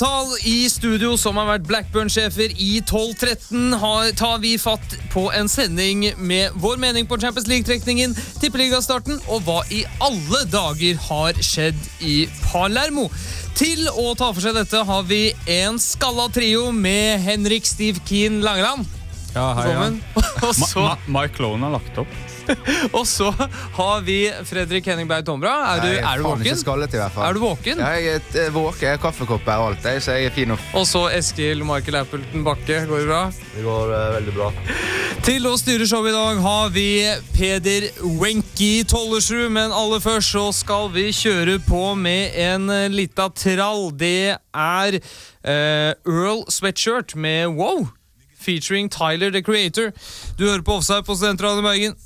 Antall i studio som har vært Blackburn-sjefer i 12-13, tar vi fatt på en sending med vår mening på Champions League-trekningen, tippeligastarten og hva i alle dager har skjedd i Palermo. Til å ta for seg dette har vi en skalla trio med Henrik Steve Keen Langeland. Ja, hei, ja. Og så, Ma Ma Mike Lone har lagt opp. og så har vi Fredrik Henning Berg Tombra. Er du, er du våken? skallet i. Er du våken? Ja, jeg er eh, våken. Jeg har kaffekopp her og alt, jeg, så jeg er fin nå. Og så Eskil Michael Appleton Bakke. Går det bra? Det går uh, veldig bra. Til å styre showet i dag har vi Peder Wenki Tollersrud, men aller først så skal vi kjøre på med en eh, lita trall. Det er uh, Earl Sweatshirt med Wow, featuring Tyler the Creator. Du hører på Offside på Studentradioen Bergen.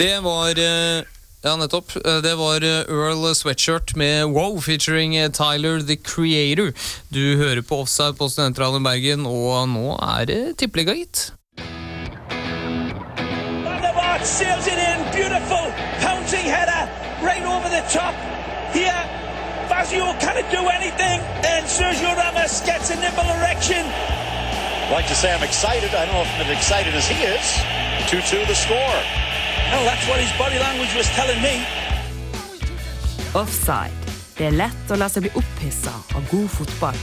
Det var eh, ja, nettopp. Eh, Det var eh, Earl Sweatshirt med Wow featuring Tyler the Creator. Du hører på Offside på Studentradioen Bergen, og nå er det tippeliga, gitt. Sails it in. Beautiful pouncing header right over the top. Here, Fazio can't do anything. And Sergio Ramos gets a nipple erection. like to say I'm excited. I don't know if I'm as excited as he is. 2-2 the score. Well, that's what his body language was telling me. Offside. Det er lett å la seg bli opphissa av god fotball.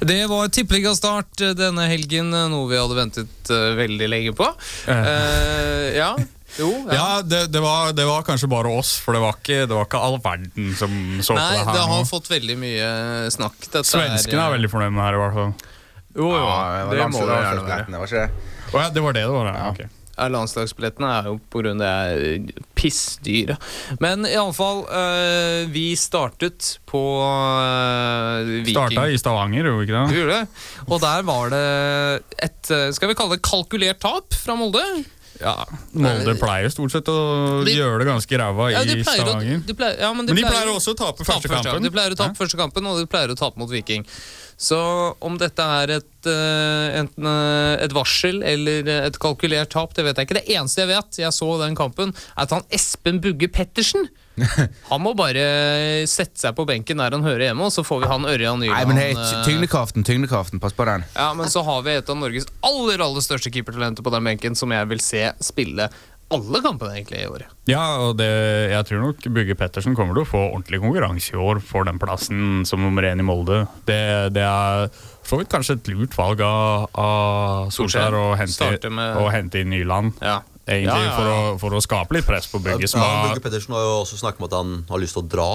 Det var tippeliga start denne helgen, noe vi hadde ventet eh, veldig lenge på. Uh, ja. Jo. Ja. Ja, det, det, var, det var kanskje bare oss, for det var ikke, det var ikke all verden som så Nei, på det her. Nei, det har nå. fått veldig mye snakk. Dette Svenskene er veldig fornøyd med det her, i hvert fall. Jo, jo. Ja, det det må det være. Det? Ja, det var det det var, ja. ok. Ja, Landslagsbillettene er jo av det er pissdyre. Men iallfall, øh, vi startet på øh, Viking. Starta i Stavanger, gjorde vi ikke det? gjorde det. Og der var det et eh, skal vi kalle det kalkulert tap fra Molde. Ja, Molde pleier stort sett å De- gjøre det ganske ræva Ja, i Stavanger. de pleier, ja, men de Men de pleier, pleier også å tape tape første første kampen. De pleier å tape første kampen, og de pleier å tape mot Viking. Så om dette er et, eh, enten eh, et varsel eller et kalkulert tap, det vet jeg ikke. Det eneste jeg vet, jeg så den kampen, er at han Espen Bugge Pettersen Han må bare sette seg på benken der han hører hjemme, og så får vi han Ørjan Nyland. Nei, men hei, eh, tyngdekraften, tyngdekraften, pass på den. Ja, men så har vi et av Norges aller aller største keepertalenter på den benken, som jeg vil se spille alle kampene egentlig i år. Ja, og det, jeg tror nok Bugge Pettersen kommer til å få ordentlig konkurranse i år for den plassen som nummer én i Molde. Det, det er for vidt kanskje et lurt valg av, av Solskjær å hente, hente inn Nyland. Ja. Egentlig Ja, ja, For, å, for å skape litt press på Bugge. Som Ja, Bugge Pettersen har jo også snakket om at han har lyst til å dra.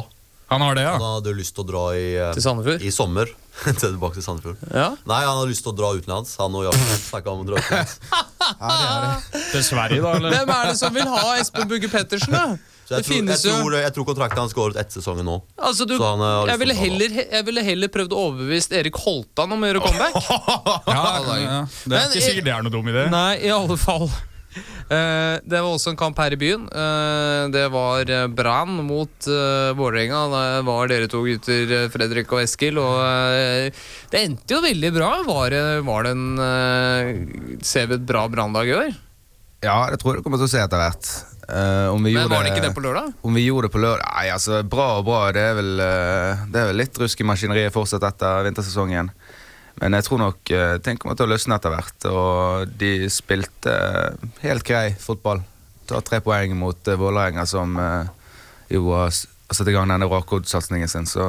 han har det, ja. Han hadde lyst til å dra i, eh, Til Sandefjord? i sommer. Tilbake til Sandefjord. Ja. Nei, han hadde lyst til å dra utenlands. Han og Jakob snakket om å dra utenlands. Til Sverige, da? eller? Hvem er det som vil ha Espen Bugge Pettersen, da? Så jeg, Det tror, jeg, tror, jeg tror kontrakten hans går ut etter sesongen nå. Altså, du, Så han, eh, jeg, ville heller, jeg ville heller prøvd å overbevise Erik Holtan om å gjøre comeback. Ja, ja, ja. Det Men, er ikke sikkert det er noe dum idé. Nei, i alle fall. Eh, det var også en kamp her i byen. Eh, det var uh, Brann mot uh, Vålerenga. Det var dere to gutter, eh, Fredrik og Eskil. Og eh, det endte jo veldig bra. Var det, var det en eh, Ser vi et bra Brannlag i år? Ja, det tror jeg du kommer til å se etter hvert. Uh, om vi Men gjorde var det ikke det på lørdag? Om vi gjorde det på lørdag Nei, altså, bra og bra. Det er vel, eh, det er vel litt rusk i maskineriet fortsatt etter vintersesongen. Men jeg tror nok uh, ting kommer til å løsne etter hvert. Og de spilte eh, helt grei fotball. Ta tre poeng mot uh, Vålerenga, som eh, jo har satt i gang denne Rakodd-satsingen sin. Så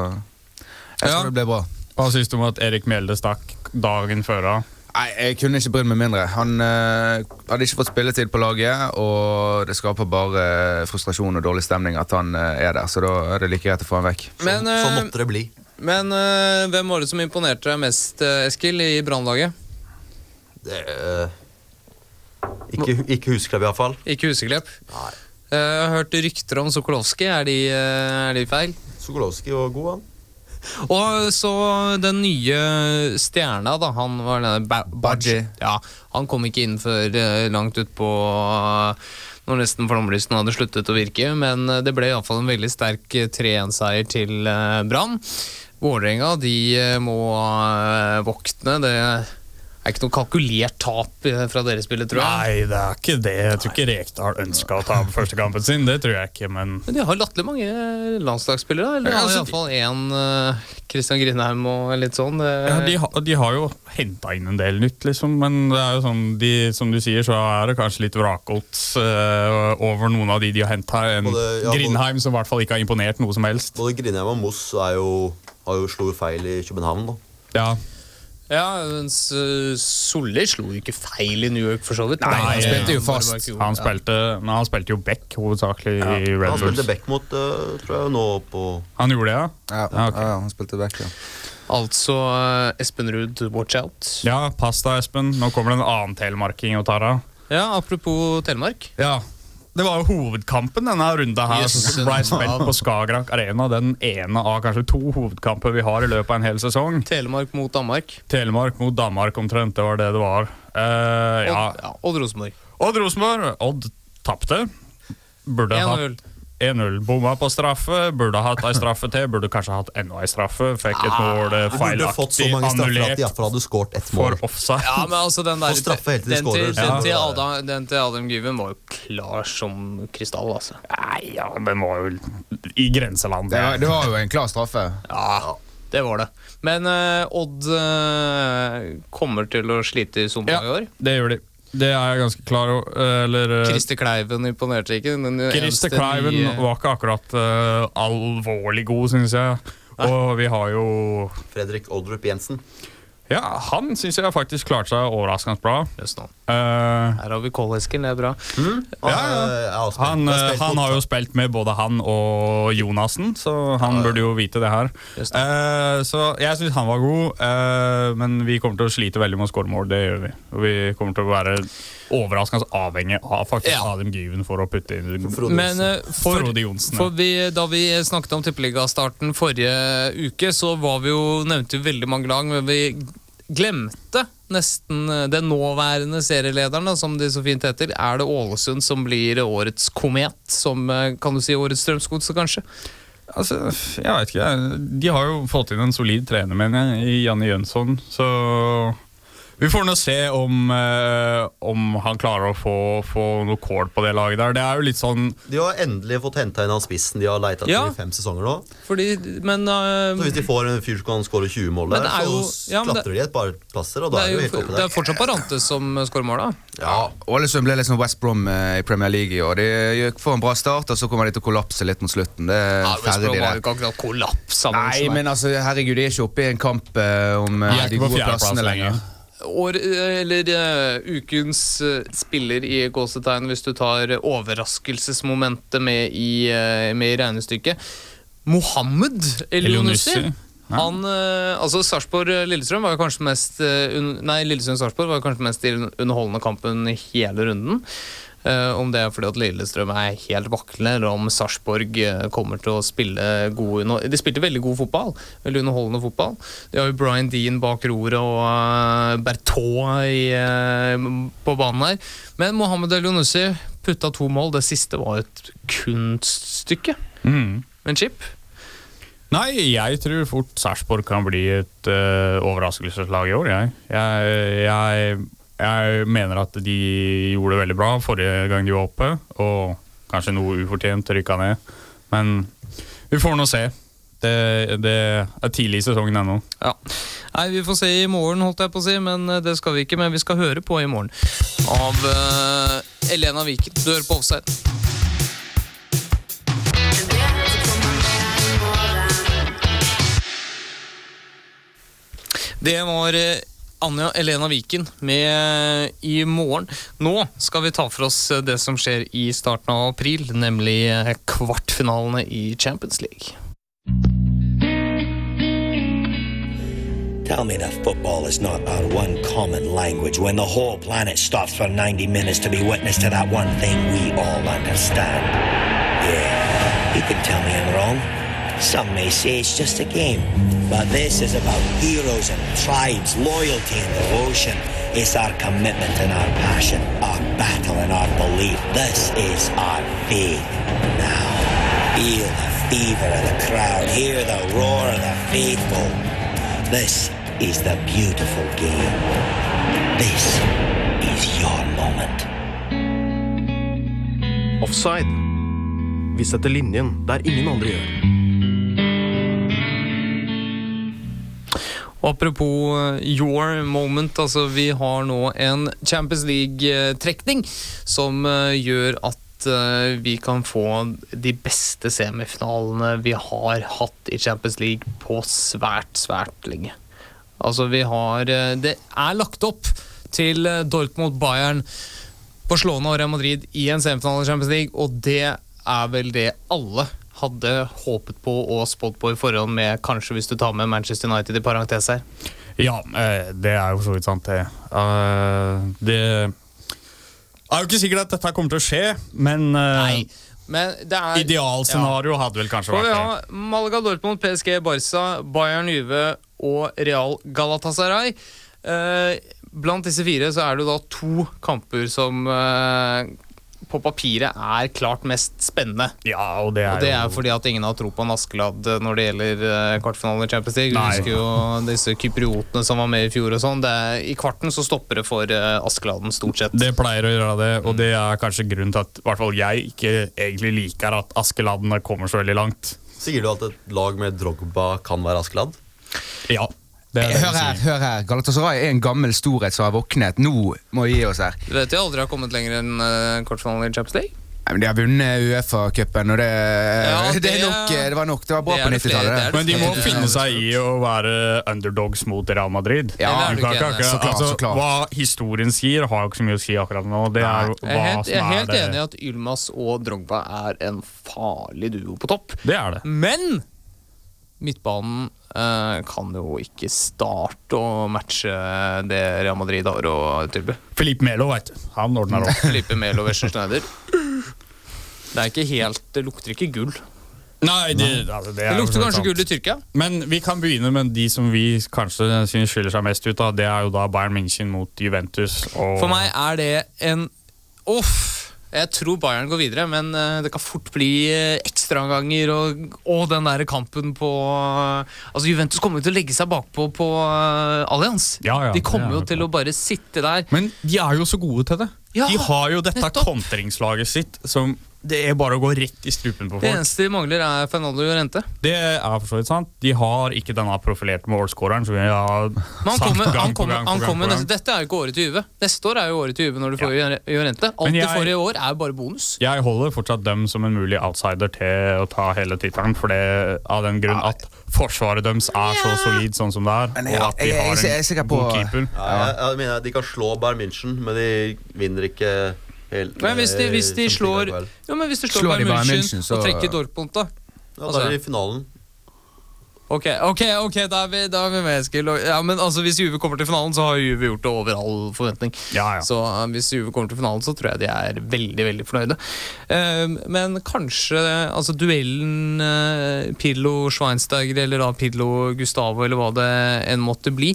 jeg tror Ja. det blir bra. Hva syns du om at Erik Mjelde stakk dagen før? da? Nei, Jeg kunne ikke brydd meg mindre. Han øh, hadde ikke fått spilletid på laget, og det skaper bare frustrasjon og dårlig stemning at han øh, er der, så da er det like greit å få han vekk. Men, Så så måtte det bli. Men eh, hvem var det som imponerte deg mest, eh, Eskil, i Brannlaget? Det, eh, ikke, ikke Huseklepp, iallfall. Ikke Huseklepp? Nei. Jeg har hørt rykter om Sokolowski. Er de, er de feil? Sokolowski var god, han. Og så den nye stjerna, da. Han var denne ba Baji. Ja, han kom ikke inn før langt utpå når nesten flomlysten hadde sluttet å virke. Men det ble iallfall en veldig sterk eh, 3-1-seier til Brann. Vålerenga de eh, må eh, våkne. Det er ikke noe kalkulert tap eh, fra deres spillet, tror jeg. Nei, det er ikke det. Jeg tror ikke Rekdal ønska å ta på første kampen sin. Det tror jeg ikke, men Men de har latterlig mange landslagsspillere. Eller Ja, altså, iallfall én Christian Grindheim og litt sånn. Det, ja, de, har- de har jo henta inn en del nytt, liksom. Men det er jo sånn, de, som du sier, så er det kanskje litt vrakgods uh, over noen av de de har henta. En Både- ja, Grindheim som i hvert fall ikke har imponert noe som helst. Både Grindheim og Moss er jo, har jo slo feil i København. da. Ja, Ja, mens uh, Solli slo jo ikke feil i New York, for så vidt. Nei, han spilte jo fast. han spilte, men han spilte jo back hovedsakelig i Red Bulls. Han spilte back mot, eh, tror jeg, nå på Han gjorde det, ja? Ja, Ja, okay. ja, han spilte back, ja. Altså uh, Espen Ruud, watch out. Ja, pass deg, Espen. Nå kommer det en annen telemarking og tar av. Ja, apropos Telemark. Ja. Det var jo hovedkampen denne runda her Yes. som ble spilt på Skagerrak Arena. Den ene av kanskje to hovedkamper vi har i løpet av en hel sesong. Telemark mot Danmark. Telemark mot Danmark omtrent, det var det det var. Uh, ja. Odd, ja, Odd Rosenborg. Odd Rosenborg. Odd tapte. Burde hatt 1-0. 1-0. Bomma på straffe. Burde hatt ei straffe til. Burde kanskje hatt enda ei straffe. Fikk et mål eh, feilaktig annullert iallfall hadde skåret ett for mål. offside. Ja, men altså den der straffe helt til de den, til, den, Ja. til Adam, den til Adam Gyven var jo klar som krystall, altså. Nei, ja, den var jo i grenseland. Det var, det var jo en klar straffe. Ja, det var det. Men uh, Odd uh, kommer til å slite i sommer Ja. i år. Det gjør de. Det er jeg ganske klar over. eh, Christer Kleiven imponerte ikke. Christer Kleiven nye- var ikke akkurat uh, alvorlig god, syns jeg. Og vi har jo Fredrik Oldrup Jensen. Ja, han syns jeg faktisk klarte seg overraskende bra. Jøss nå. Uh, Her har vi Kolesken, det er bra. Han, Ja, ja. eh, har han, spilt han har jo spilt med både han og Jonassen, så han burde jo vite det her. Just. Eh, så jeg syns han var god, eh, men vi kommer til å slite veldig med å skåre mål. Det gjør vi. Og vi kommer til å være overraskende avhengig av faktisk Ja. Adam Gyven for å putte inn Frode Men for, Frode Johnsen. for vi, da vi snakket om tippeligastarten forrige uke, så var vi jo, nevnte vi veldig mange lag, men vi glemte nesten eh, den nåværende serielederen, som de så fint heter. Er det Ålesund som blir årets komet? Som eh, kan du si årets Strømsgodset, kanskje? Altså, jeg vet ikke. De har jo fått inn en solid trener, mener jeg, i Janne Jønsson. Så vi får nå se om, eh, om han klarer å få, få noe kål på det laget der. Det er jo litt sånn De har endelig fått henta inn han spissen de har leita etter Ja. i fem sesonger nå. Fordi, men Så eh, hvis de får en fyr som kan skåre 20 mål Men der, det er jo- så ja, men det- klatrer de et par plasser, og det da er er jo helt oppe det er fortsatt Parante som skårer mål, da. Ja, Ålesund ble liksom West Brom eh, i Premier League i år. De får en bra start, og så kommer de til å kollapse litt mot slutten. Det er Ja, West Brom har jo det. ikke akkurat kollapsa. Nei, men altså, herregud, de er ikke oppe i en kamp eh, om eh, De er de ikke på gode fjerdeplass plassene lenger. lenger. År, eller uh, ukens uh, spiller i gåsetegn, hvis du tar overraskelsesmomentet med i, uh, med i regnestykket. Mohammed Elionussi. Han, eh, altså Sarpsborg-Lillestrøm var kanskje mest eh, Nei, Lillestrøm-Sarpsborg var kanskje mest den underholdende kampen i hele runden. Eh, om det er fordi at Lillestrøm er helt vaklende, eller om Sarpsborg eh, kommer til å spille god De spilte veldig god fotball. Veldig underholdende fotball. De har jo Brian Dean bak roret og uh, Bertot i, eh, på banen her. Men Mohammed Elionussi putta to mål. Det siste var et kunststykke. mm. Men chip. Nei, jeg tror fort Sarpsborg kan bli et uh, overraskelseslag i år. Jeg. Jeg, jeg, jeg mener at de gjorde det veldig bra forrige gang de var oppe, og kanskje noe ufortjent rykka ned. Men vi får nå se. Det, det er tidlig i sesongen ennå. Ja. Nei, Vi får se i morgen, holdt jeg på å si, men eh, det skal vi ikke. Men vi skal høre på i morgen av uh, Elena Viken. Du hører på Offside. Det var eh, Anja Elena Viken med I morgen. Nå skal vi ta for oss det som skjer i starten av april, nemlig kvartfinalene i Champions League. Tell me that football is not our one common language when the whole planet stops for 90 minutes to be witness to that one thing we all understand. Yeah, you can tell me I'm wrong. Some may say it's just a game. But this is about heroes and tribes, loyalty and devotion. It's our commitment and our passion, our battle and our belief. This is our faith. Now, feel the fever of the crowd, hear the roar of the faithful. This is the beautiful game. This is your moment. Offside. Vi setter linjen der ingen andre gjør. Apropos eh, your moment, altså vi har nå en Champions League-trekning som eh, gjør at eh, vi kan få de beste semifinalene vi har hatt i Champions League på svært, svært lenge. Altså vi har Det er lagt opp til Dortmund Bayern Barcelona og Real Madrid i en semifinale i Champions League, og det er vel det alle hadde håpet på og spådd på i forhånd med kanskje hvis du tar med Manchester United i parentes her. Ja, eh, det er jo så vidt sant, det. Eh, det er jo ikke sikkert at dette kommer til å skje, men eh, Nei, men det er idealscenario hadde vel kanskje vært det. det. Malaga, Dortmund, PSG, Barca, Bayern, Juve og Real Galatasaray. Eh, blant disse fire så er det da to kamper som eh, på papiret er klart mest spennende. Ja, og det er, Og det er jo fordi at ingen har tro på en Askeladd når det gjelder eh, kvartfinalen i Champions League. Nei. Du husker jo disse kypriotene som var med i fjor og sånn. Er- I kvarten så stopper det for eh, Askeladden, stort sett. Det pleier å gjøre det, og det er kanskje grunnen til at i hvert fall jeg ikke egentlig liker at Askeladdene kommer så veldig langt. Sier du at et lag med Drogba kan være Askeladd? Ja. Det det Hør her, hør her. Galatasaray er en gammel storhet som har våknet. Nå må vi gi oss her. Du vet jeg aldri har kommet lenger enn uh, kvartfinalen i Champions League. Nei, men De har vunnet Uefa-cupen, og det, det, det- er nok, eh, det var nok. Det var bra det på 90-tallet. det det. er det Men de må finne seg i å være underdogs mot Real Madrid. Ja, Du kan ikke ikke, enig? akkurat- Så klart, altså. Hva historien sier, har jo ikke så mye å si akkurat nå. Det er hva Jeg er helt, jeg er helt er det. enig i at Ylmas og Drogba er en farlig duo på topp. Det er det. Men midtbanen eh, kan jo ikke starte å matche det Real Madrid har å tilby. Filipe Melo, veit du. Han ordner opp. Felipe Melo versus Schneider. Det er ikke helt Det lukter ikke gull. Nei, det, altså, det, Det er lukter kanskje gull i Tyrkia. Men vi kan begynne med de som vi kanskje synes skiller seg mest ut av. Det er jo da Bayern München mot Juventus. For meg er det en Uff! Jeg tror Bayern går videre, men eh, det kan fort bli eh, ekstraomganger og, og den der kampen på Altså Juventus kommer jo til å legge seg bakpå på Allianz. Ja, ja, de kommer er jo til å bare sitte der. Men de er jo så gode til det. Ja, de har jo dette kontringslaget sitt som det er bare å gå rett i strupen på folk. Det eneste de mangler, er Fernando Llorente. Det er for så vidt sant. De har ikke denne profilerte målskåreren som vi har han sagt kommer, gang han på kommer, gang han kommer gang. Dette er jo ikke året til Juve. Neste år er jo året til Juve når du får Ja. Llorente. Alt jeg, du får i år, er bare bonus. Jeg holder fortsatt dem som en mulig outsider til å ta hele tittelen, for det av den grunn at forsvaret deres er så solid sånn som det er, og at de har er en sikker god keeper. Ja, jeg, jeg mener De kan slå Bayern München, men de vinner ikke helt Men hvis de, eh, hvis de slår ja, men hvis de slår, Slår Bayern Bayern München, München, så- og trekker Dortmund, da? Ja, Da er de i finalen. Ok, ok, ok, da er vi, da er vi med, Eskil. Ja, men altså, Hvis Juve kommer til finalen, så har Juve gjort det over all forventning. Ja, ja. Så uh, hvis Juve kommer til finalen, så tror jeg de er veldig veldig fornøyde. Uh, men kanskje altså duellen uh, Pillo-Schweinsteiger, eller da Pillo-Gustavo, eller hva det enn måtte bli.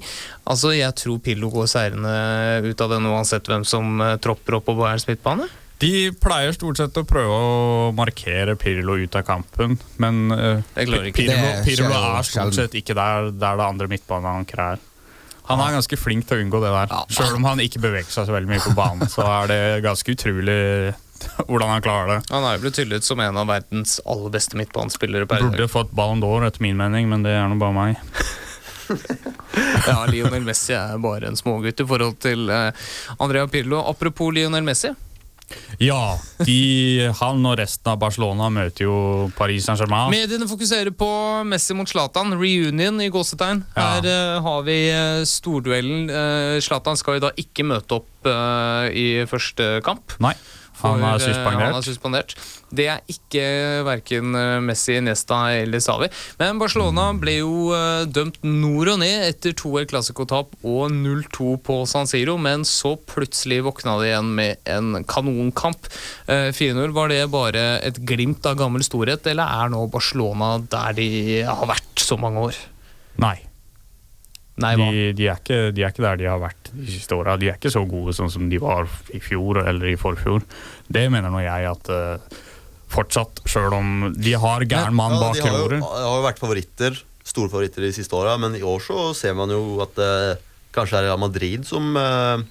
Altså, Jeg tror Pillo går seirende ut av den uansett hvem som tropper opp på Bayerns midtbane. De pleier stort sett å prøve å markere Pirlo ut av kampen, men ikke. Pirlo, Det Pirlo er stort sett ikke der, der det andre midtbaneankeret er. Han er ganske flink til å unngå det der. Sjøl om han ikke beveger seg så veldig mye på banen, så er det ganske utrolig hvordan han klarer det. Han er jo blitt hyllet som en av verdens aller beste midtbanespillere Burde fått Ballon d'Or, etter min mening, men det er nå bare meg. Ja, Lionel Messi er bare en smågutt i forhold til eh, Andrea Pirlo. Apropos Lionel Messi. Ja, de, han og resten av Barcelona møter jo Paris Saint-Germain. Mediene fokuserer på Messi mot Zlatan. Reunion i gåsetegn. Ja. Her eh, har vi storduellen. storduellen. Uh, Zlatan skal jo da ikke møte opp uh, i første kamp. Nei, han For, er eh. Han er suspendert. Det er ikke verken eh, Messi, Nesta eller Savi. Men Barcelona ble jo eh, dømt nord og ned etter to El Clásico-tap og 0-2 på San Siro, men så plutselig våkna de igjen med en kanonkamp. Eh, 4-0. Var det bare et glimt av gammel storhet, eller er nå Barcelona der de har vært så mange år? Nei. Nei. De, de, er ikke, de er ikke der de har vært de siste åra. De er ikke så gode sånn som de var i fjor eller i forfjor. Det mener nå jeg at uh, fortsatt, sjøl om de har gæren mann Ja, bak de har jo, har jo vært favoritter store favoritter de siste åra, men i år så ser man jo at det kanskje er Real Madrid som uh,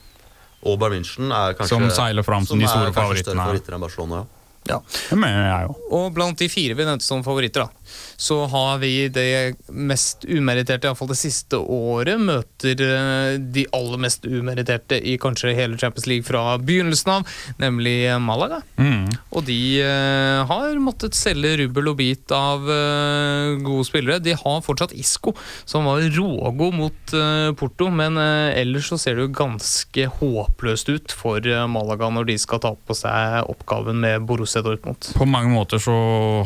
og Bayern München er kanskje Som seiler fram som de store favorittene. favoritter enn Barcelona. Ja. Det mener jeg jo. Og blant de fire vi nevnte som favoritter, da, så har vi det mest umeritterte, iallfall det siste året, møter eh, de aller mest umeritterte i kanskje hele Champions League fra begynnelsen av, nemlig Malaga. Mm. Og de eh, har måttet selge rubbel og bit av eh, gode spillere. De har fortsatt Isco, som var rågod mot Porto, men ellers så ser det jo ganske håpløst ut for Malaga når de skal ta på seg oppgaven med Borussia Dortmund. På mange måter så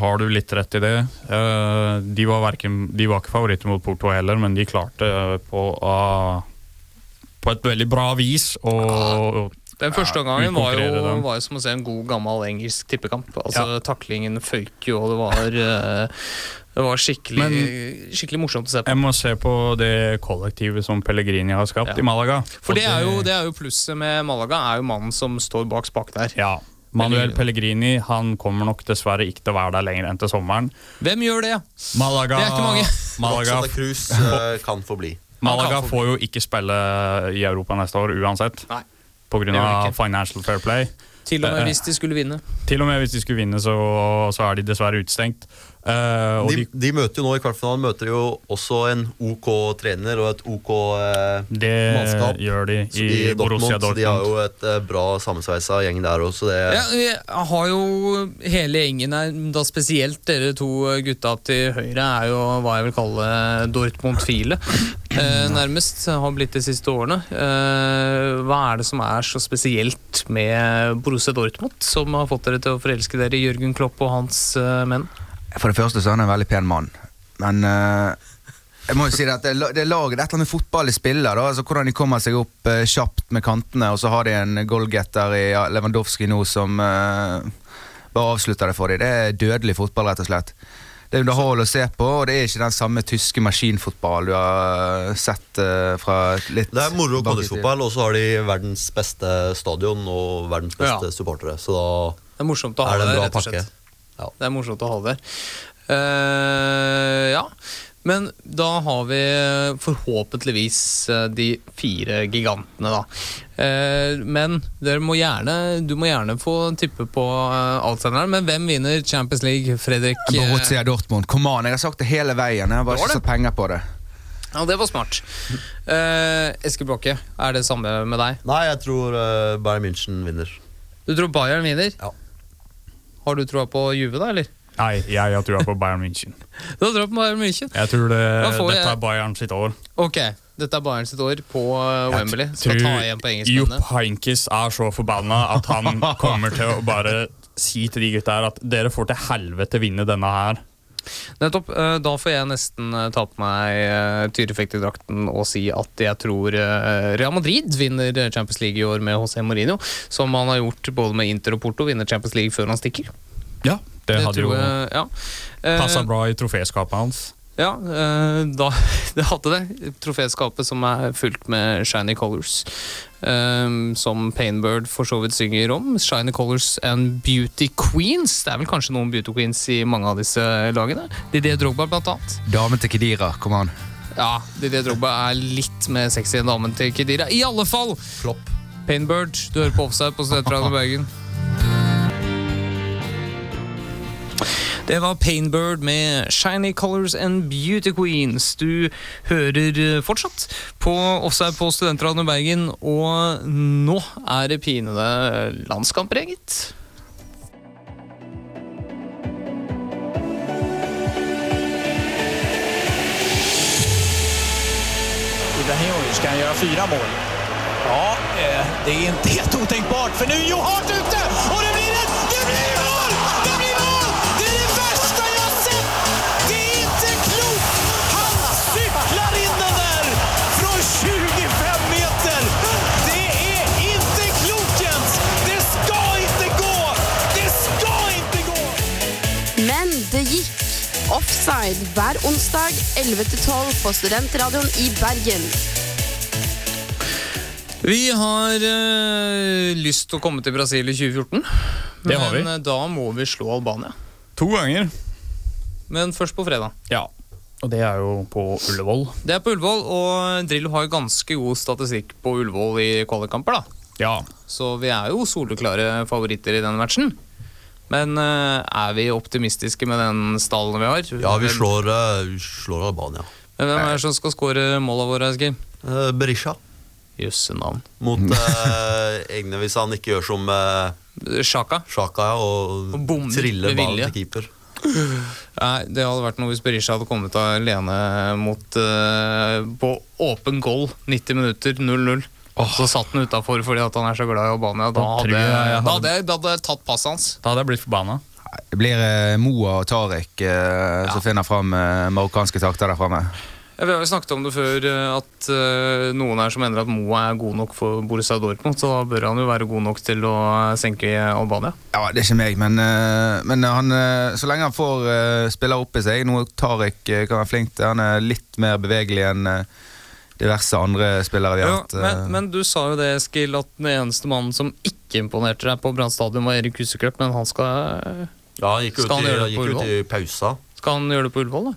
har du litt rett i det. Eh, de, var verken, de var ikke favoritter mot Porto heller, men de klarte på, ah, på et veldig bra vis å Den første Ja, gangen var jo, var som å se en god, gammel engelsk tippekamp. Altså Taklingen føyk jo, og det var, eh, det var skikkelig, skikkelig morsomt å se på. Jeg må se på det kollektivet som Pellegrini har skapt Ja. i Malaga. For det er, jo, det er jo plusset med Malaga, er jo mannen som står bak spaken der. Ja. Manuel Pellegrini han kommer nok dessverre ikke til å være der lenger enn til sommeren. Hvem gjør det? Malaga, Det er ikke mange. Malaga, Cruz eh, kan få bli. Malaga kan få får jo ikke spille i Europa neste år uansett. Nei. På grunn av. Financial Fair Play. Til og med Eh, hvis de skulle vinne. Til og med hvis de skulle vinne, så, så er de dessverre utestengt. Eh, og De, de, de møter jo nå i kvartfinalen møter jo også en OK trener og et OK eh, det mannskap. gjør de Så i Borussia Dortmund. de har jo et eh, bra sammensveisa gjeng der òg, det Ja, vi har jo hele gjengen her, da spesielt dere to gutta til høyre er jo hva jeg vil kalle Dortmund-file. Eh, nærmest har blitt de siste årene. Eh, hva er det som er så spesielt med Borussia Dortmund, som har fått dere til å forelske dere i Jørgen Klopp og hans eh, menn? For det første så er han en veldig pen mann. Men eh, jeg må jo si det at det, det er laget, det er et eller annet med fotball de spiller. Da. Altså, hvordan de kommer seg opp eh, kjapt med kantene, og så har de en goalgetter i ja, Lewandowski nå som eh, bare avslutter det for dem. Det er dødelig fotball, rett og slett. Det er underhold å se på, og det er ikke den samme tyske maskinfotball du har eh, sett eh, fra litt Det er moro bak i tid. collegefotball, og så har de verdens beste stadion og verdens beste Ja. supportere. Så da Det er morsomt å ha er det det, en bra rett og pakke. slett. Det er morsomt å ha det. Uh, ja, men da har vi forhåpentligvis eh, de fire gigantene, da. Eh, men dere må gjerne, du må gjerne få tippe på outsideren. Men hvem vinner Champions League, Fredrik? Borussia Dortmund. Kom an, jeg har sagt det hele veien. Jeg har bare ikke satt penger på det. Ja, det var smart. Eh, Eskil Blokke, er det samme med deg? Nei, jeg tror uh, Bayern München vinner. Du tror Bayern vinner? Ja. Har du troa på Juve, da, eller? Nei, jeg har trua på Bayern München. Du har troa på Bayern München? Jeg tror det, jeg- dette er Bayern sitt år. Ok, dette er Bayern sitt år på uh, Wembley. Skal Tror ta igjen på Jupp Heinkes er så forbanna at han kommer til å bare si til de gutta her at dere får til helvete vinne denne her. Nettopp. eh, Da får jeg nesten eh, ta på meg eh, tyrefekterdrakten og si at jeg tror Real Madrid vinner Champions League i år med José Mourinho. Som han har gjort både med Inter og Porto, vinner Champions League før han stikker. Ja, det, hadde jo jeg, ja. Passa bra i troféskapet hans. Ja, eh, da, det hadde det. Troféskapet som er fullt med shiny colors. Um, som Painbird for så vidt synger om. Shiny colors and beauty queens. Det er vel kanskje noen beauty queens i mange av disse lagene. Didier Drogba, blant annet. Damen til Kedira, kom an. Ja, Didier Drogba er litt mer sexy enn damen til Kedira. I alle fall! Flopp. Painbird, du hører på Offside på Studentradioen Bergen. Det var Painbird med Shiny Colors and Beauty Queens. Du hører eh, fortsatt på Offside på Studentradioen Bergen, og nå er det pinede landskamper, gitt. Ibrahimovic kan gjøre fyra mål. Ja, eh, det er ikke helt otänkbart for nu er Joe Hart ute Offside hver onsdag 11-12 på Studentradioen i Bergen. Vi har øh, lyst til å komme til Brasil i 2014, Det har vi. men eh, da må vi slå Albania. To ganger. Men først på fredag. Ja. Og det er jo på Ullevål. Det er på Ullevål, og Drillo har jo ganske god statistikk på Ullevål i kvalikkamper. da. Ja. Så vi er jo soleklare favoritter i denne matchen. Men eh, er vi optimistiske med den stallen vi har? Ja, vi slår, eh, vi slår Albania. Men hvem er det som skal skåre måla våre, Eskil? Eh, Berisha. Jøsse navn. Mot eh, egne, hvis han ikke gjør som eh, Sjaka. Sjaka, ja, og, Og triller ballen til keeper. Nei, Det hadde vært noe hvis Berisha hadde kommet alene mot eh, på åpen goal 90 minutter 0-0. Så satt han utafor fordi at han er så glad i Albania. Da Da hadde, jeg da hadde- hadde, da hadde jeg tatt passet hans. Da hadde jeg blitt forbanna. Det blir eh, Moa og Tariq eh, som finner fram eh, marokkanske takter der framme. Ja, vi har jo snakket om det før, eh, at eh, noen her som mener at Moa er god nok for Borussia Dortmund, så da bør han jo være god nok til å senke Albania. Ja, Det er ikke meg, men, men han, så lenge han får uh, opp oppi seg Noe Tariq kan være flink til. Han er litt mer bevegelig enn eh, diverse andre spillere vi har Ja, hatt. eh. men, men du sa jo det, Eskil, at den eneste mannen som ikke imponerte deg på Brann stadion, var Erik Huseklepp, men han skal, Ja, han gikk ut, Skal han i, gjøre det på gikk ut i pausa. skal han gjøre det på Ullevål, da?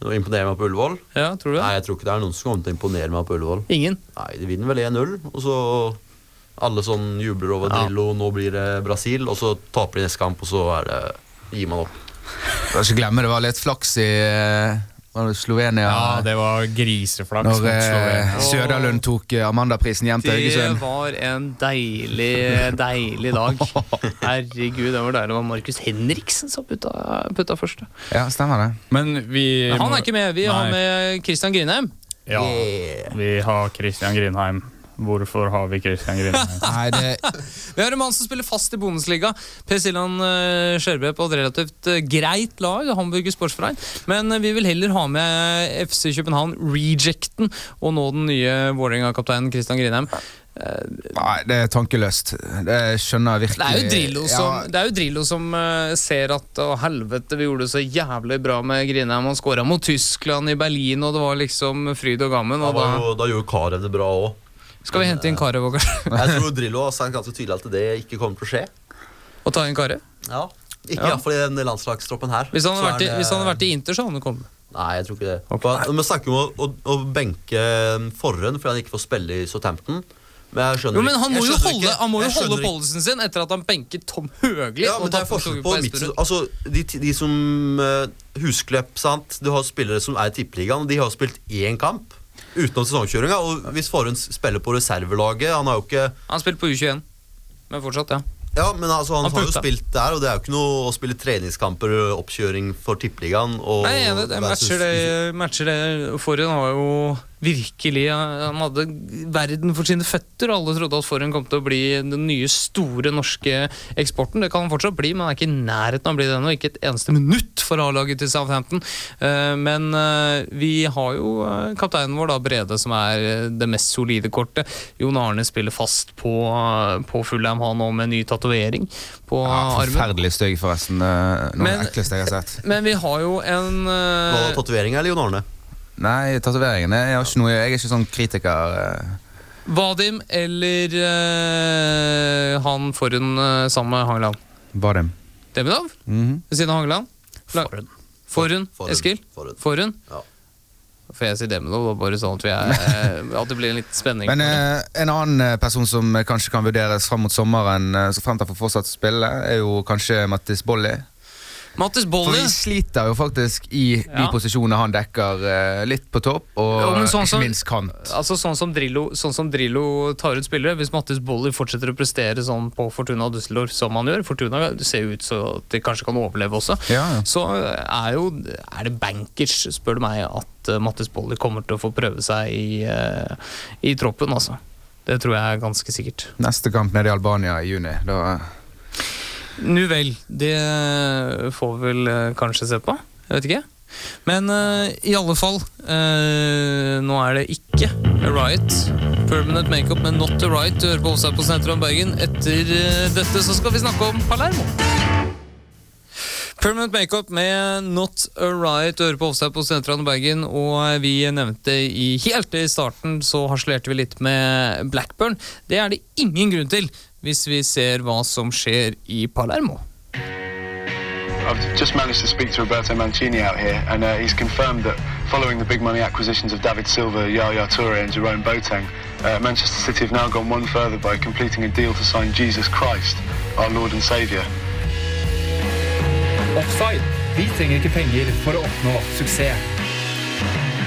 Og imponere meg på Ullevål. Ja, tror du det? Nei, jeg tror ikke det er noen som kommer til å imponere meg på Ullevål. Ingen? Nei, De vinner vel 1-0, og så alle sånn jubler over Ja. Drillo, nå blir det Brasil, og så taper de neste kamp, og så er det, gir man opp. Skal ikke glemme det var litt flaks i eh, Slovenia. Ja, det var griseflaks. når eh, Søderlund tok eh, Amandaprisen hjem til Det var en deilig, deilig dag. Herregud, det var deilig. Det var Markus Henriksen som putta, putta første. Ja, stemmer det. Men vi Men han er ikke med. Vi har med Christian Grinheim. Ja, vi har Christian Grindheim. Hvorfor har vi Christian Grine? Det, Vi har en mann som spiller fast i Bundesliga. Per Siljan Skjørbø på et relativt eh, greit lag, Hamburger Sportsverein. Men eh, vi vil heller ha med FC København, rejecten, og nå den nye Vålerenga-kapteinen Christian Grinheim. nei, det er tankeløst. Det skjønner jeg virkelig. Det er jo Drillo som, Ja, det er jo Drillo som eh, ser at å helvete, vi gjorde det så jævlig bra med Grinheim. Han skåra mot Tyskland i Berlin, og det var liksom fryd og gammen. Og var da jo, da gjorde Karev det bra òg. Skal vi hente inn og, Jeg tror Drillo har sagt ganske tydelig at det ikke kommer til å skje. Å ta inn Carew? Ja. Ikke Ja. iallfall i den landslagstroppen her. Hvis han hadde vært, i- er hvis han hadde vært i Inter, så hadde han kommet. Nei, jeg tror ikke det. Okay. vi snakker om å, å, å benke Forren fordi han ikke får spille i Southampton. Men jeg skjønner Jo, men han må jo holde, han må jo holde policyen sin etter at han benket Tom Høgli. Ja, men det er forskjell på på midt, altså, de, de som uh, Husklepp, sant Du har spillere som er i tippeligaen, de har spilt én kamp utenom sesongkjøringa. Og hvis Forhund spiller på reservelaget Han har jo ikke Han spilte på U21, men fortsatt, ja. Ja, men altså, han, Han har jo spilt der, og det er jo ikke noe å spille treningskamper, oppkjøring for tippeligaen. Og Nei, det matcher det, matcher det. Forhund har jo virkelig Han hadde verden for sine føtter. og Alle trodde at Forhen kom til å bli den nye, store norske eksporten. Det kan han fortsatt bli, men han er ikke i nærheten av å bli det ennå. Ikke et eneste minutt for A-laget til Southampton. Eh, Men eh, vi har jo eh, kapteinen vår, da, Brede, som er det mest solide kortet. Jon Arne spiller fast på, på Fulham, han òg med ny tatovering på ja, armen. forferdelig stygg, forresten. Noe av det ekleste jeg har sett. Men vi har jo en Var det tatoveringa eller Jon Arne? Nei, tatoveringene Jeg har ikke noe Jeg er ikke sånn kritiker. eh. Vadim eller eh, han foran uh, sammen med Hangeland? Vadim. Demidov? Mhm. Ved siden av Hangeland? Forhund. Forhund, Forhund. Eskil? Forhund. Forhund? Ja. Får jeg sier Demidov, da, bare sånn at, vi er, eh, at det blir en litt spenning. Men eh, en annen eh, person som eh, kanskje kan vurderes fram mot sommeren, eh, så fremt han får fortsatt spille, er jo kanskje Mattis Bolli. Mattis For Bolle. vi sliter jo faktisk i de Ja. posisjonene han dekker, eh, litt på topp, og Ja, men sånn ikke som- minst kant. Altså sånn som, Drillo, sånn som Drillo tar ut spillere Hvis Mattis Boller fortsetter å prestere sånn på Fortuna Düsseldorf som han gjør Fortuna ser jo ut så de kanskje kan overleve også Ja, ja. Så er jo Er det bankers, spør du meg At uh, Mattis Boller kommer til å få prøve seg i, eh, I troppen altså Det tror jeg er ganske sikkert Neste kamp nede i Albania i juni. Da, Nu vel, det får vi vel eh, kanskje se på. Jeg vet ikke. Men uh, i alle fall uh, Nå er det ikke a riot. Permanent makeup, men not a riot. Du hører på Offside på Sentrum Bergen. Etter uh, dette så skal vi snakke om Palermo. Permanent makeup med Not a Riot. Du hører på Offside på Sentrum Bergen Og vi nevnte i helt i starten Så harselerte vi litt med Blackburn. Det er det ingen grunn til Hvis vi ser hva som skjer i Palermo I've just managed to speak to Roberto Mancini out here, and uh, he's confirmed that following the big money acquisitions of David Silva, Yaya Toure, and Jerome Boateng, uh, Manchester City have now gone one further by completing a deal to sign Jesus Christ, our Lord and Saviour. Offside. Vi trenger ikke penger for å oppnå suksess.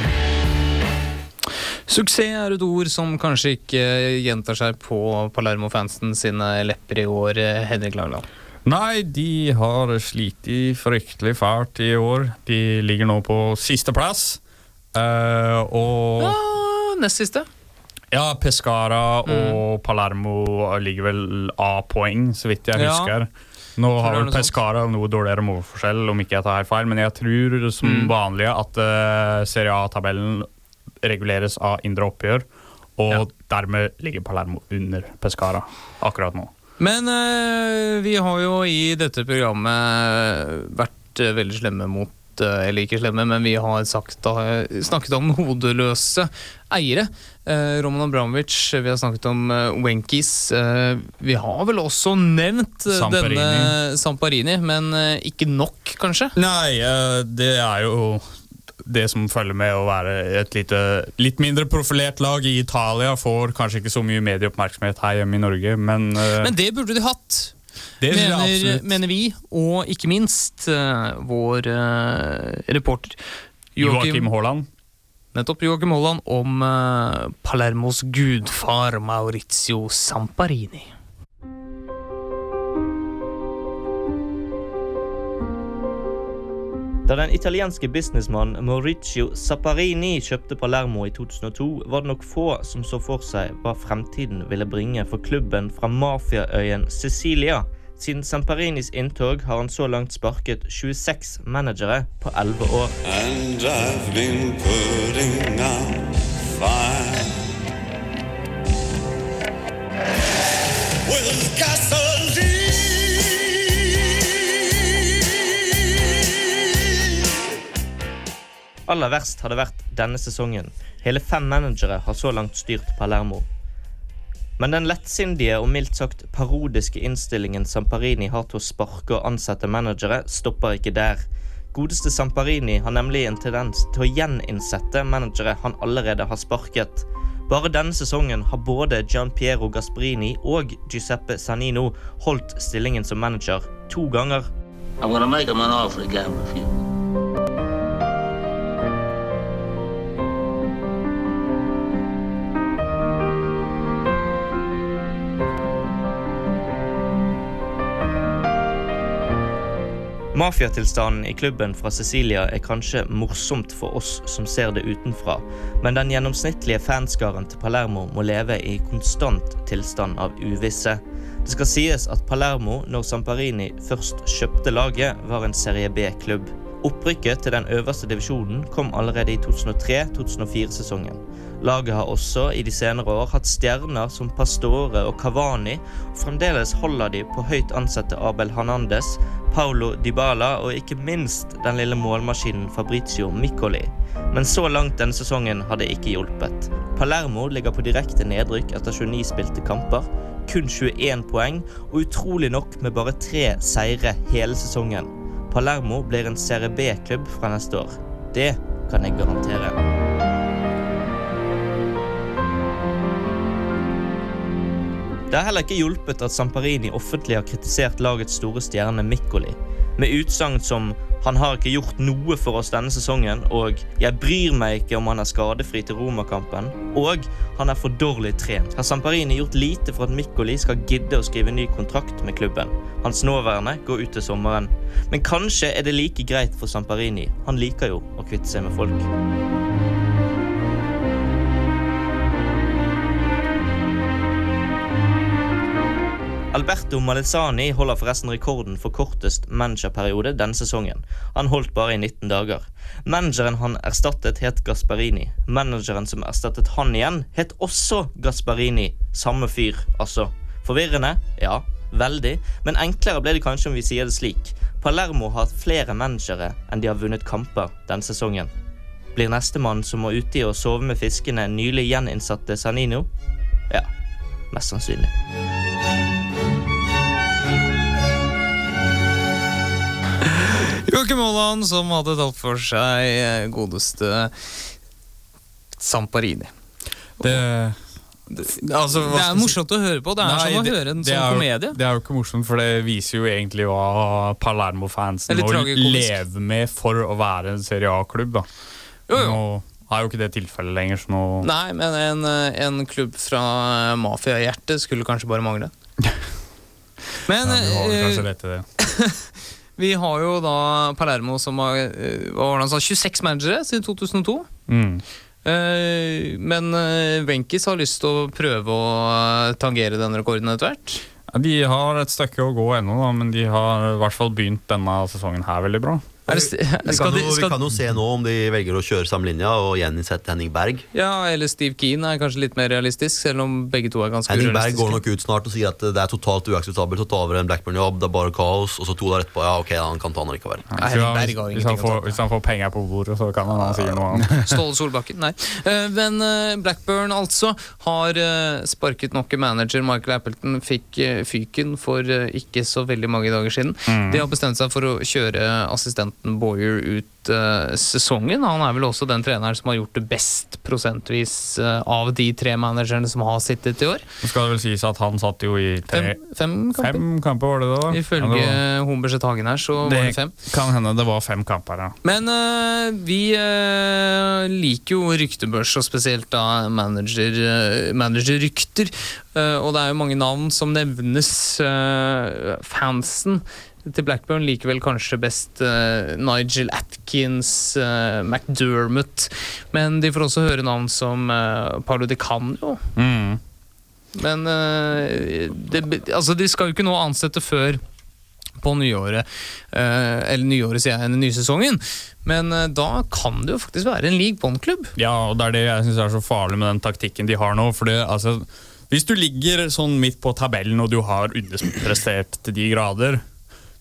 Suksess er et ord som kanskje ikke gjentar seg på Palermo-fansen sine lepper i år, eh, Henrik Langland. Nei, de har slitt fryktelig fælt i år. De ligger nå på sisteplass. Uh, og Ja, nest siste. Ja, Pescara og Palermo ligger vel A-poeng, så vidt jeg Ja. husker. Nå har vel. Pescara noe dårligere målforskjell, om ikke jeg tar her feil, men jeg tror som Mm. vanlig at uh, Serie A-tabellen reguleres av indre oppgjør, og dermed ligger Palermo under Pescara akkurat nå. Men eh, vi har jo i dette programmet vært eh, veldig slemme mot eh, eller ikke slemme, men vi har sagt, snakket om hodeløse eiere. Roman Abramovic, vi har snakket om Wenkis. Eh, vi har vel også nevnt Samparini. denne Samparini, men ikke nok, kanskje? Nei, det er jo det som følger med å være et lite, litt mindre profilert lag i Italia. Får kanskje ikke så mye medieoppmerksomhet her hjemme i Norge, men, uh, Men det burde de hatt. det mener, mener vi, og ikke minst uh, vår uh, reporter Joakim Haaland. Nettopp Joakim Haaland om Palermos gudfar Maurizio Samparini. Da den italienske businessmannen Maurizio Zapparini kjøpte Palermo i 2002, var det nok få som så for seg hva fremtiden ville bringe for klubben fra mafiaøyen Sicilia. Siden Zamparinis inntog har han så langt sparket 26 managere på 11 år. And I've been putting out fire with Aller verst har det vært denne sesongen. Hele fem managere har så langt styrt Palermo. Men den lettsindige og mildt sagt parodiske innstillingen Samparini har til å sparke og ansette managere, stopper ikke der. Godeste Samparini har nemlig en tendens til å gjeninnsette managere han allerede har sparket. Bare denne sesongen har både Gian Piero Gasperini og Giuseppe Sanino holdt stillingen som manager to ganger. I'm gonna make him an offer again with you. Mafiatilstanden i klubben fra Cecilia er kanskje morsomt for oss som ser det utenfra, men den gjennomsnittlige fanskaren til Palermo må leve i konstant tilstand av uvisse. Det skal sies at Palermo, når Samparini først kjøpte laget, var en Serie B-klubb. Opprykket til den øverste divisjonen kom allerede i 2003-2004-sesongen. Laget har også i de senere år hatt stjerner som Pastore og Cavani, og fremdeles holder de på høyt ansatte Abel Hernandez, Paulo Dybala og ikke minst den lille målmaskinen Fabrizio Miccoli. Men så langt denne sesongen har det ikke hjulpet. Palermo ligger på direkte nedrykk etter 29 spilte kamper, kun 21 poeng, og utrolig nok med bare tre seire hele sesongen. Palermo blir en Serie B-klubb fra neste år. Det kan jeg garantere. Det har heller ikke hjulpet at Samparini offentlig har kritisert lagets store stjerne Mikkoli, med utsagn som 'han har ikke gjort noe for oss denne sesongen' og 'jeg bryr meg ikke om han er skadefri til Romakampen' og 'han er for dårlig trent', har Samparini gjort lite for at Mikkoli skal gidde å skrive ny kontrakt med klubben. Hans nåværende går ut til sommeren. Men kanskje er det like greit for Samparini. Han liker jo å kvitte seg med folk. Alberto Malesani holder forresten rekorden for kortest managerperiode denne sesongen. Han holdt bare i 19 dager. Manageren han erstattet, het Gasparini. Manageren som erstattet han igjen, het også Gasparini. Samme fyr, altså. Forvirrende? Ja, veldig. Men enklere ble det kanskje om vi sier det slik. Palermo har hatt flere managere enn de har vunnet kamper denne sesongen. Blir nestemann som må uti og sove med fiskene, nylig gjeninnsatte Sanino? Ja, mest sannsynlig. Joakim Aaland som hadde tatt for seg eh, godeste Samparini. Det, altså, hva Det er morsomt å høre på. Det er Nei, som å det- høre en sånn jo- komedie. Det er jo ikke morsomt, for det viser jo egentlig hva Palermo-fansen må leve med for å være en Serie A-klubb. Jo, jo. Nå er jo ikke det tilfellet lenger, så nå Nei, men en, eh, en klubb fra mafiahjertet skulle kanskje bare mangle. Men ja, du har eh, kanskje rett i det. vi har jo da Palermo som har eh, sa, 26 managere siden 2002. Mm. Eh, men Wenchis Wenkis har lyst til å prøve å eh, tangere den rekorden etter hvert. De har et stykke å gå ennå, men de har i hvert fall begynt denne sesongen her veldig bra. Er det, Vi skal kan, jo, vi kan jo se nå om de velger å kjøre samme linja og gjeninnsette Henning Berg. ja, eller Steve Keane er kanskje litt mer realistisk, selv om begge to er ganske Henning Berg går nok ut snart og sier at det er totalt uakseptabelt å ta over en Blackburn-jobb. Det er bare kaos. Og så to dager etterpå ja, ok, han kan ta den likevel. Ja, Hvis Berg har hvis, ingenting han får, hvis han får penger på bordet, så kan han, han si noe annet. Ståle Solbakken, nei. Eh, Men eh, Blackburn altså har eh, sparket nok manager. Michael Appleton fikk fyken for ikke så veldig mange dager siden. Mm. De har bestemt seg for å kjøre assistenten Boyer ut uh, sesongen. Han er vel også den treneren som har gjort det best prosentvis uh, av de tre managerne som har sittet i år. Nå skal det vel sies at han satt jo i tre, Fem, fem kamper. fem kamper, var det det? da? Ifølge Ja, var... Humberset Hagen her, så var, var det fem. kan hende det var fem kamper, ja. Men uh, vi liker jo ryktebørs, og spesielt da manager, managerrykter. Eh, og det er jo mange navn som nevnes. fansen til Blackburn liker vel kanskje best uh, Nigel Atkins, uh, McDermott. Men de får også høre navn som uh, Paulo Di Canio. Mm. Men eh, det, altså, de skal jo ikke nå ansette før på nyåret. eh, eller nyåret, sier jeg, enn nysesongen. Men eh, da kan det jo faktisk være en league bond-klubb. Ja, og det er det jeg syns er så farlig med den taktikken de har nå. For det, altså, hvis du ligger sånn midt på tabellen og du har underprestert til de grader,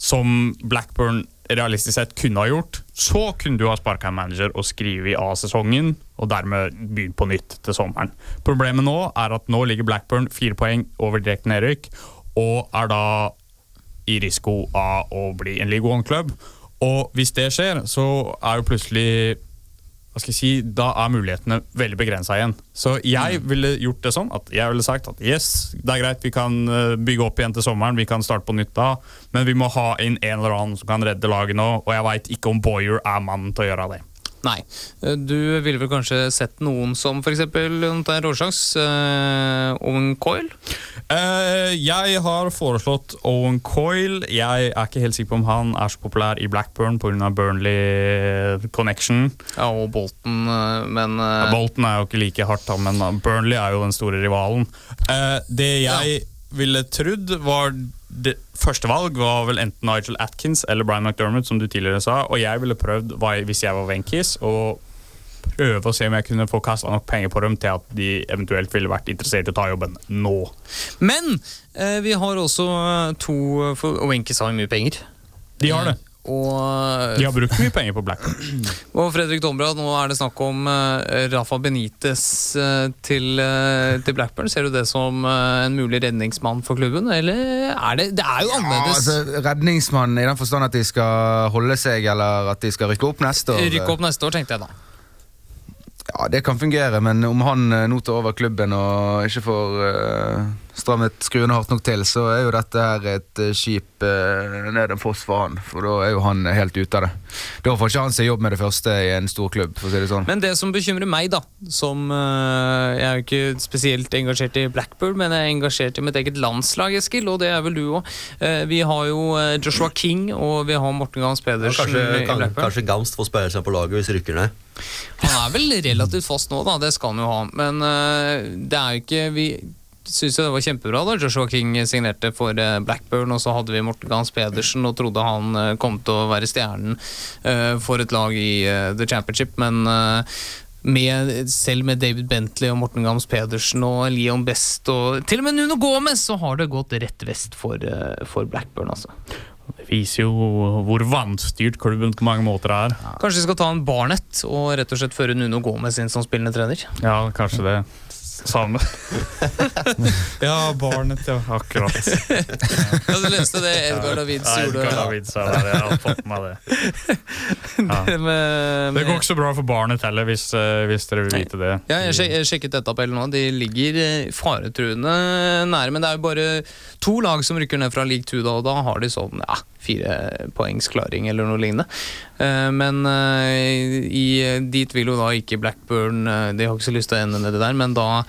som Blackburn realistisk sett kunne ha gjort, så kunne du ha sparka en manager og skrevet av sesongen, og dermed begynt på nytt til sommeren. Problemet nå er at nå ligger Blackburn fire poeng over direkte nedrykk, og er da i risiko av å bli en League One-klubb. Og hvis det skjer, så er jo plutselig hva skal jeg si, Da er mulighetene veldig begrensa igjen. Så jeg ville gjort det sånn at jeg ville sagt at yes, det er greit, vi kan eh, bygge opp igjen til sommeren, vi kan starte på nytt da, men vi må ha inn en eller annen som kan redde laget nå, og jeg veit ikke om Boyer er mannen til å gjøre det. Nei. Eh, Du ville vel kanskje sett noen som f.eks. Råsjaks, uh, Owen Coyle? Uh, jeg har foreslått Owen Coyle. Jeg er ikke helt sikker på om han er så populær i Blackburn pga. Burnley connection. Ja, og Bolton, men men ja, Bolton er jo ikke like hardt, men Burnley er jo den store rivalen. Eh, det jeg ville trodd var det Første valg var vel enten Nigel Atkins eller Brian McDermott, som du tidligere sa. Og jeg ville prøvd, hvis jeg var Wenkis, å prøve å se om jeg kunne få kasta nok penger på dem til at de eventuelt ville vært interessert i å ta jobben nå. Men eh, vi har også eh, to For Wenkis har mye penger. De har det. Og, De har brukt mye penger på Blackburn. og Fredrik Dombrad, nå er det snakk om eh, Rafa Benitez eh, til, eh, til Blackburn. Ser du det som en mulig redningsmann for klubben, eller er det Det er jo Ja, annerledes. altså, redningsmann i den forstand at de skal holde seg, eller at de skal rykke opp neste år. Rykke opp neste år, tenkte jeg da. Ja, Det kan fungere, men om han nå tar over klubben og ikke får strammet skruene hardt nok til, så er jo dette her et eh, skip eh, ned en foss for han. For da er jo han helt ute av det. Da får ikke han seg jobb med det første i en stor klubb. for å si det sånn. Men det som bekymrer meg, da som eh, Jeg er jo ikke spesielt engasjert i Blackburn, men jeg er engasjert i mitt eget landslag, Eskil, og det er vel du òg. vi har jo eh, Joshua King og vi har Morten Gams Ja, Pedersen kanskje, i kan, Blackburn. kanskje Gamst får spille seg på laget hvis rykker ned. Han er vel relativt fast nå, da. Det skal han jo ha. Men eh, det er jo ikke Vi syns jo det var kjempebra da Joshua King signerte for eh, Blackburn, og så hadde vi Morten Gans Pedersen og trodde han eh, kom til å være stjernen eh, for et lag i The Championship, men med, selv med David Bentley og Morten Gams Pedersen og Leon Best og til og med Nuno Gomez, så har det gått rett vest for, for Blackburn, altså. Det viser jo hvor vanstyrt klubben på mange måter er. Kanskje vi skal ta en Barnett og rett og slett føre Nuno Gomez inn som spillende trener? Ja, kanskje det. Samme. ja, barnet, ja. Akkurat. Ja, du leste det Edgar Davids Ja, gjorde? Edgar Davids sa det. Jeg har fått med det. Ja. Det, med, Det går ikke så bra for barnet heller, hvis, eh, hvis dere vil vite det. Ja, jeg, sjek jeg sjekket dette opp nå. De ligger eh, faretruende nære. Men det er jo bare to lag som rykker ned fra league 2, da, og da har de sånn ja, fire poengs klaring eller noe lignende. Eh, Men eh, i, dit vil jo da ikke Blackburn eh, De har ikke så lyst til å ende nedi der, men da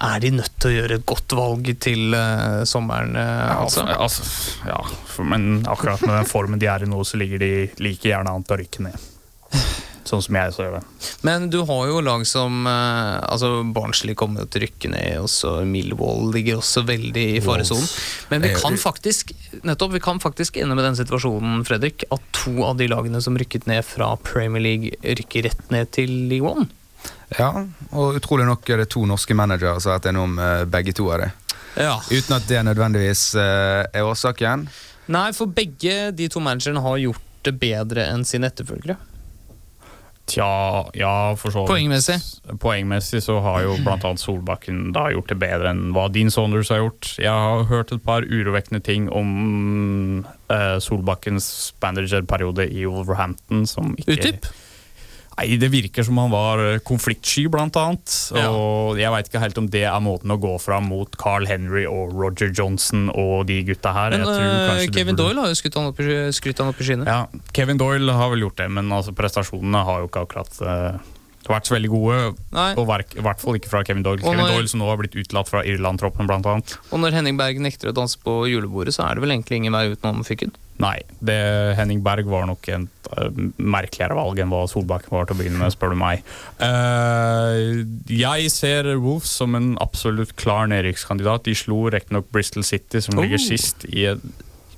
er de nødt til å gjøre et godt valg til uh, sommeren, Uh, altså. Ja, altså, ja, for, men akkurat med den formen de er i nå, så ligger de like gjerne an til å rykke ned. Sånn som jeg ser det. Men du har jo lag som eh, altså Barnsley kommer til å rykke ned, og så Millwall ligger også veldig i faresonen. Men vi Eh, kan faktisk nettopp, vi kan faktisk ende med den situasjonen, Fredrik, at to av de lagene som rykket ned fra Premier League, rykker rett ned til League One. Ja, og utrolig nok er det to norske managere som har vært innom eh, begge to av det. Ja. Uten at det nødvendigvis eh, er årsaken. Nei, for begge de to managerne har gjort det bedre enn sine etterfølgere. Tja, ja, for så vidt. Poengmessig. Poengmessig så har jo annet Solbakken da gjort det bedre enn hva Dean Saunders har gjort. Jeg har hørt et par urovekkende ting om uh, Solbakkens managerperiode i Wolverhampton som ikke Utdyp. Nei, Det virker som han var eh, konfliktsky, blant annet. Og jeg veit ikke helt om det er måten å gå fra mot Carl Henry og Roger Johnson og de gutta her. Men det Kevin burde- Doyle har jo skutt han opp skrytt opp i skyene. ja, Kevin Doyle har vel gjort det, men altså prestasjonene har jo ikke akkurat uh vært så veldig gode. Nei. Og I hvert fall ikke fra Kevin Doyle. Og Kevin når- Doyle som nå har blitt utelatt fra Irland-troppen, blant annet. Og når Henning Berg nekter å danse på julebordet, så er det vel egentlig ingen vei utenom fyken. Nei, det, Henning Berg var nok et eh, merkeligere valg enn hva Solbakken var til å begynne med, spør du meg. Uh, jeg ser Wolves som en absolutt klar nedrykkskandidat. De slo riktignok Bristol City, som ligger Oh. sist i et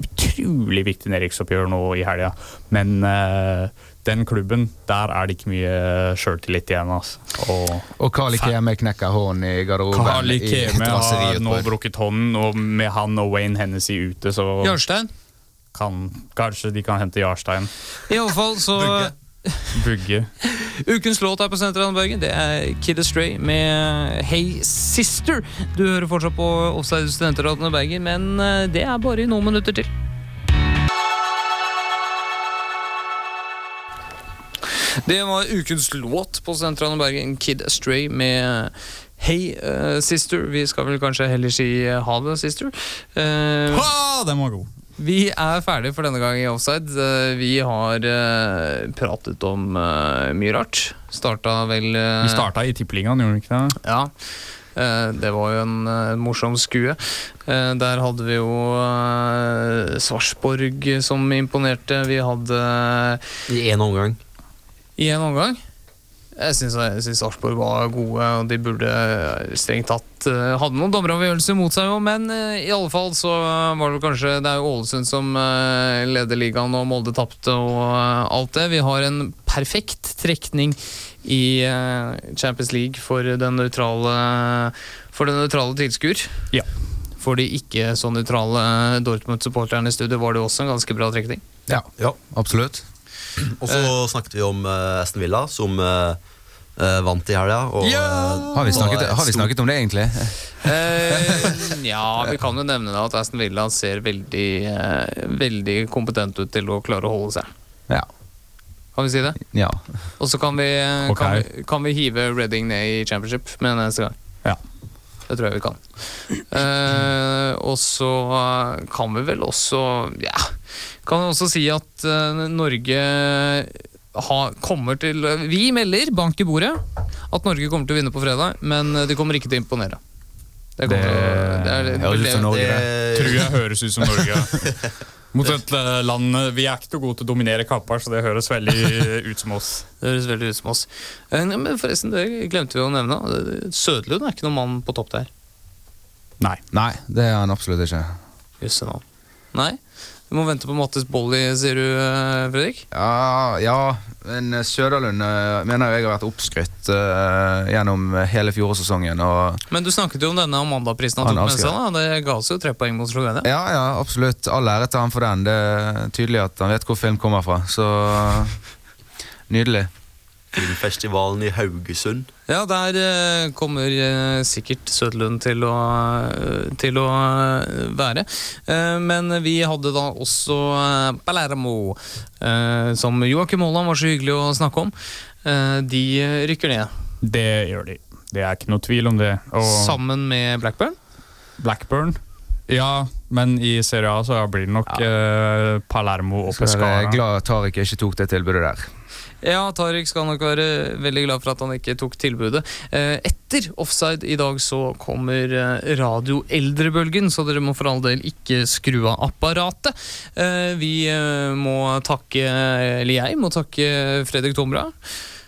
utrolig viktig nedrykksoppgjør nå i helga. Men uh, den klubben, der er det ikke mye sjøltillit igjen. Altså. Og Og Kali Keme knekker hånden i garderoben. Kali Keme har nå brukket hånden, og med han og Wayne Hennessy ute, så Jarstein. Kan, kanskje de kan hente Jarstein. I alle fall så Bugge. Ukens låt her på Sentralen Bergen Det er Kid Astray med Hey Sister. Du hører fortsatt på Offside Studentradioen Bergen, men eh, det er bare i noen minutter til. Det var ukens låt på Sentralen Bergen, Kid Astray med Hey uh, Sister. Vi skal vel kanskje heller si eh, ha det, sister. Uh, Ha, den var god. Vi er ferdige for denne gang i Offside. Eh, Vi har eh, pratet om eh, mye rart. Starta vel Vi starta i Tippeligaen, gjorde vi ikke det? Ja. Eh, Det var jo en eh, morsom skue. Eh, Der hadde vi jo Svarsborg som imponerte. Vi hadde I én omgang. I en omgang. Jeg syns Sarpsborg var gode, og de burde eh, strengt tatt eh, Hadde noen dommeravgjørelser mot seg, jo, men eh, i alle fall så var det kanskje Det er jo Ålesund som leder ligaen, og Molde tapte og alt det. Vi har en perfekt trekning i Champions League for den nøytrale For den nøytrale tilskuer. Ja. For de ikke så nøytrale Dortmund-supporterne i studio var det også en ganske bra trekning. Ja, absolutt. Og så snakket vi om Esten Aston Villa, som eh, eh, vant i helga. og, eh, Har vi snakket, har vi snakket om det, egentlig? uh, ja, vi kan jo nevne at Aston Villa ser veldig, veldig kompetent ut til å klare å holde seg. Ja. Kan vi si det? Ja. Og så kan vi, eh, kan, vi, kan vi hive Reading ned i championship med en eneste gang. Ja. Det tror jeg vi kan. Eh, og så kan vi vel også Ja, kan vi også si at Norge har, kommer til Vi melder, bank i bordet, at Norge kommer til å vinne på fredag, men de kommer ikke til å imponere. Det, Det det, er- høres ut som Norge, det. det- Tror jeg høres ut som Norge. Mot et eh, land Vi er ikke noe gode til å dominere kapper, så det høres veldig ut som oss. Det høres veldig ut som oss. Eh, Men forresten, det glemte vi å nevne. Sødlund er ikke noen mann på topp der. Nei. Nei, det er han absolutt ikke. Jøsse navn. Nei? Vi må vente på Mattis Bolli, sier du, eh, Fredrik? Ja, ja men Søderlund mener mener jeg har vært oppskrytt uh, gjennom hele fjorårssesongen. Men du snakket jo om denne Amanda-prisen Han tok med seg. da Det ga oss jo tre poeng mot Slovenia. ja, ja, absolutt. All ære til han for den. Det er tydelig at han vet hvor film kommer fra. Så nydelig. Filmfestivalen i Haugesund. Ja, der eh, kommer eh, sikkert Søderlund til å, eh, til å eh, være. Men vi hadde da også Palermo, eh, som Joakim Haaland var så hyggelig å snakke om. Eh, de rykker ned. Det gjør de. Det er ikke noe tvil om det. Og Sammen med Blackburn. Blackburn. Ja, men i Serie A så blir det nok ja. Palermo og Så Pescara. glad Tariq ikke tok det tilbudet der. Ja, Tariq skal nok være veldig glad for at han ikke tok tilbudet. Eh, Etter offside i dag så kommer radioeldrebølgen, Radio Eldrebølgen, så dere må for all del ikke skru av apparatet. Eh, Vi eh, må takke, eller jeg må takke Fredrik Tomra.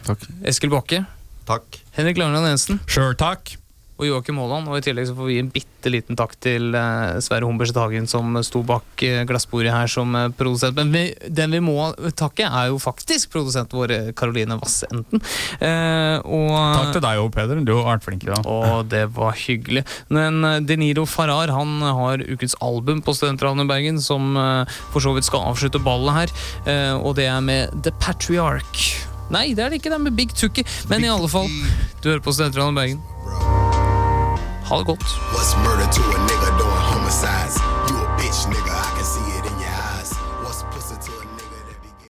Takk. Eskil Bakke. Takk. Henrik Langland Jensen. Sjøl takk. Og Joakim Haaland. Og i tillegg så får vi en bitte liten takk til eh, Sverre Humberset Hagen, som sto bak eh, glassbordet her som eh, produsent. Men vi, den vi må takke, er jo faktisk produsenten vår, Karoline Caroline Vassenden. Eh, Takk til deg òg, Peder. Du har vært flink i dag. og det var hyggelig. Men De Deniro Farrar han har ukens album på Studentradioen i Bergen, som for så vidt skal avslutte ballet her. Eh, og det er med The Patriarch. Nei, det er det ikke. Det er med Big Tookie. Men i alle fall, du hører på Studentradioen i Bergen. Ha det godt.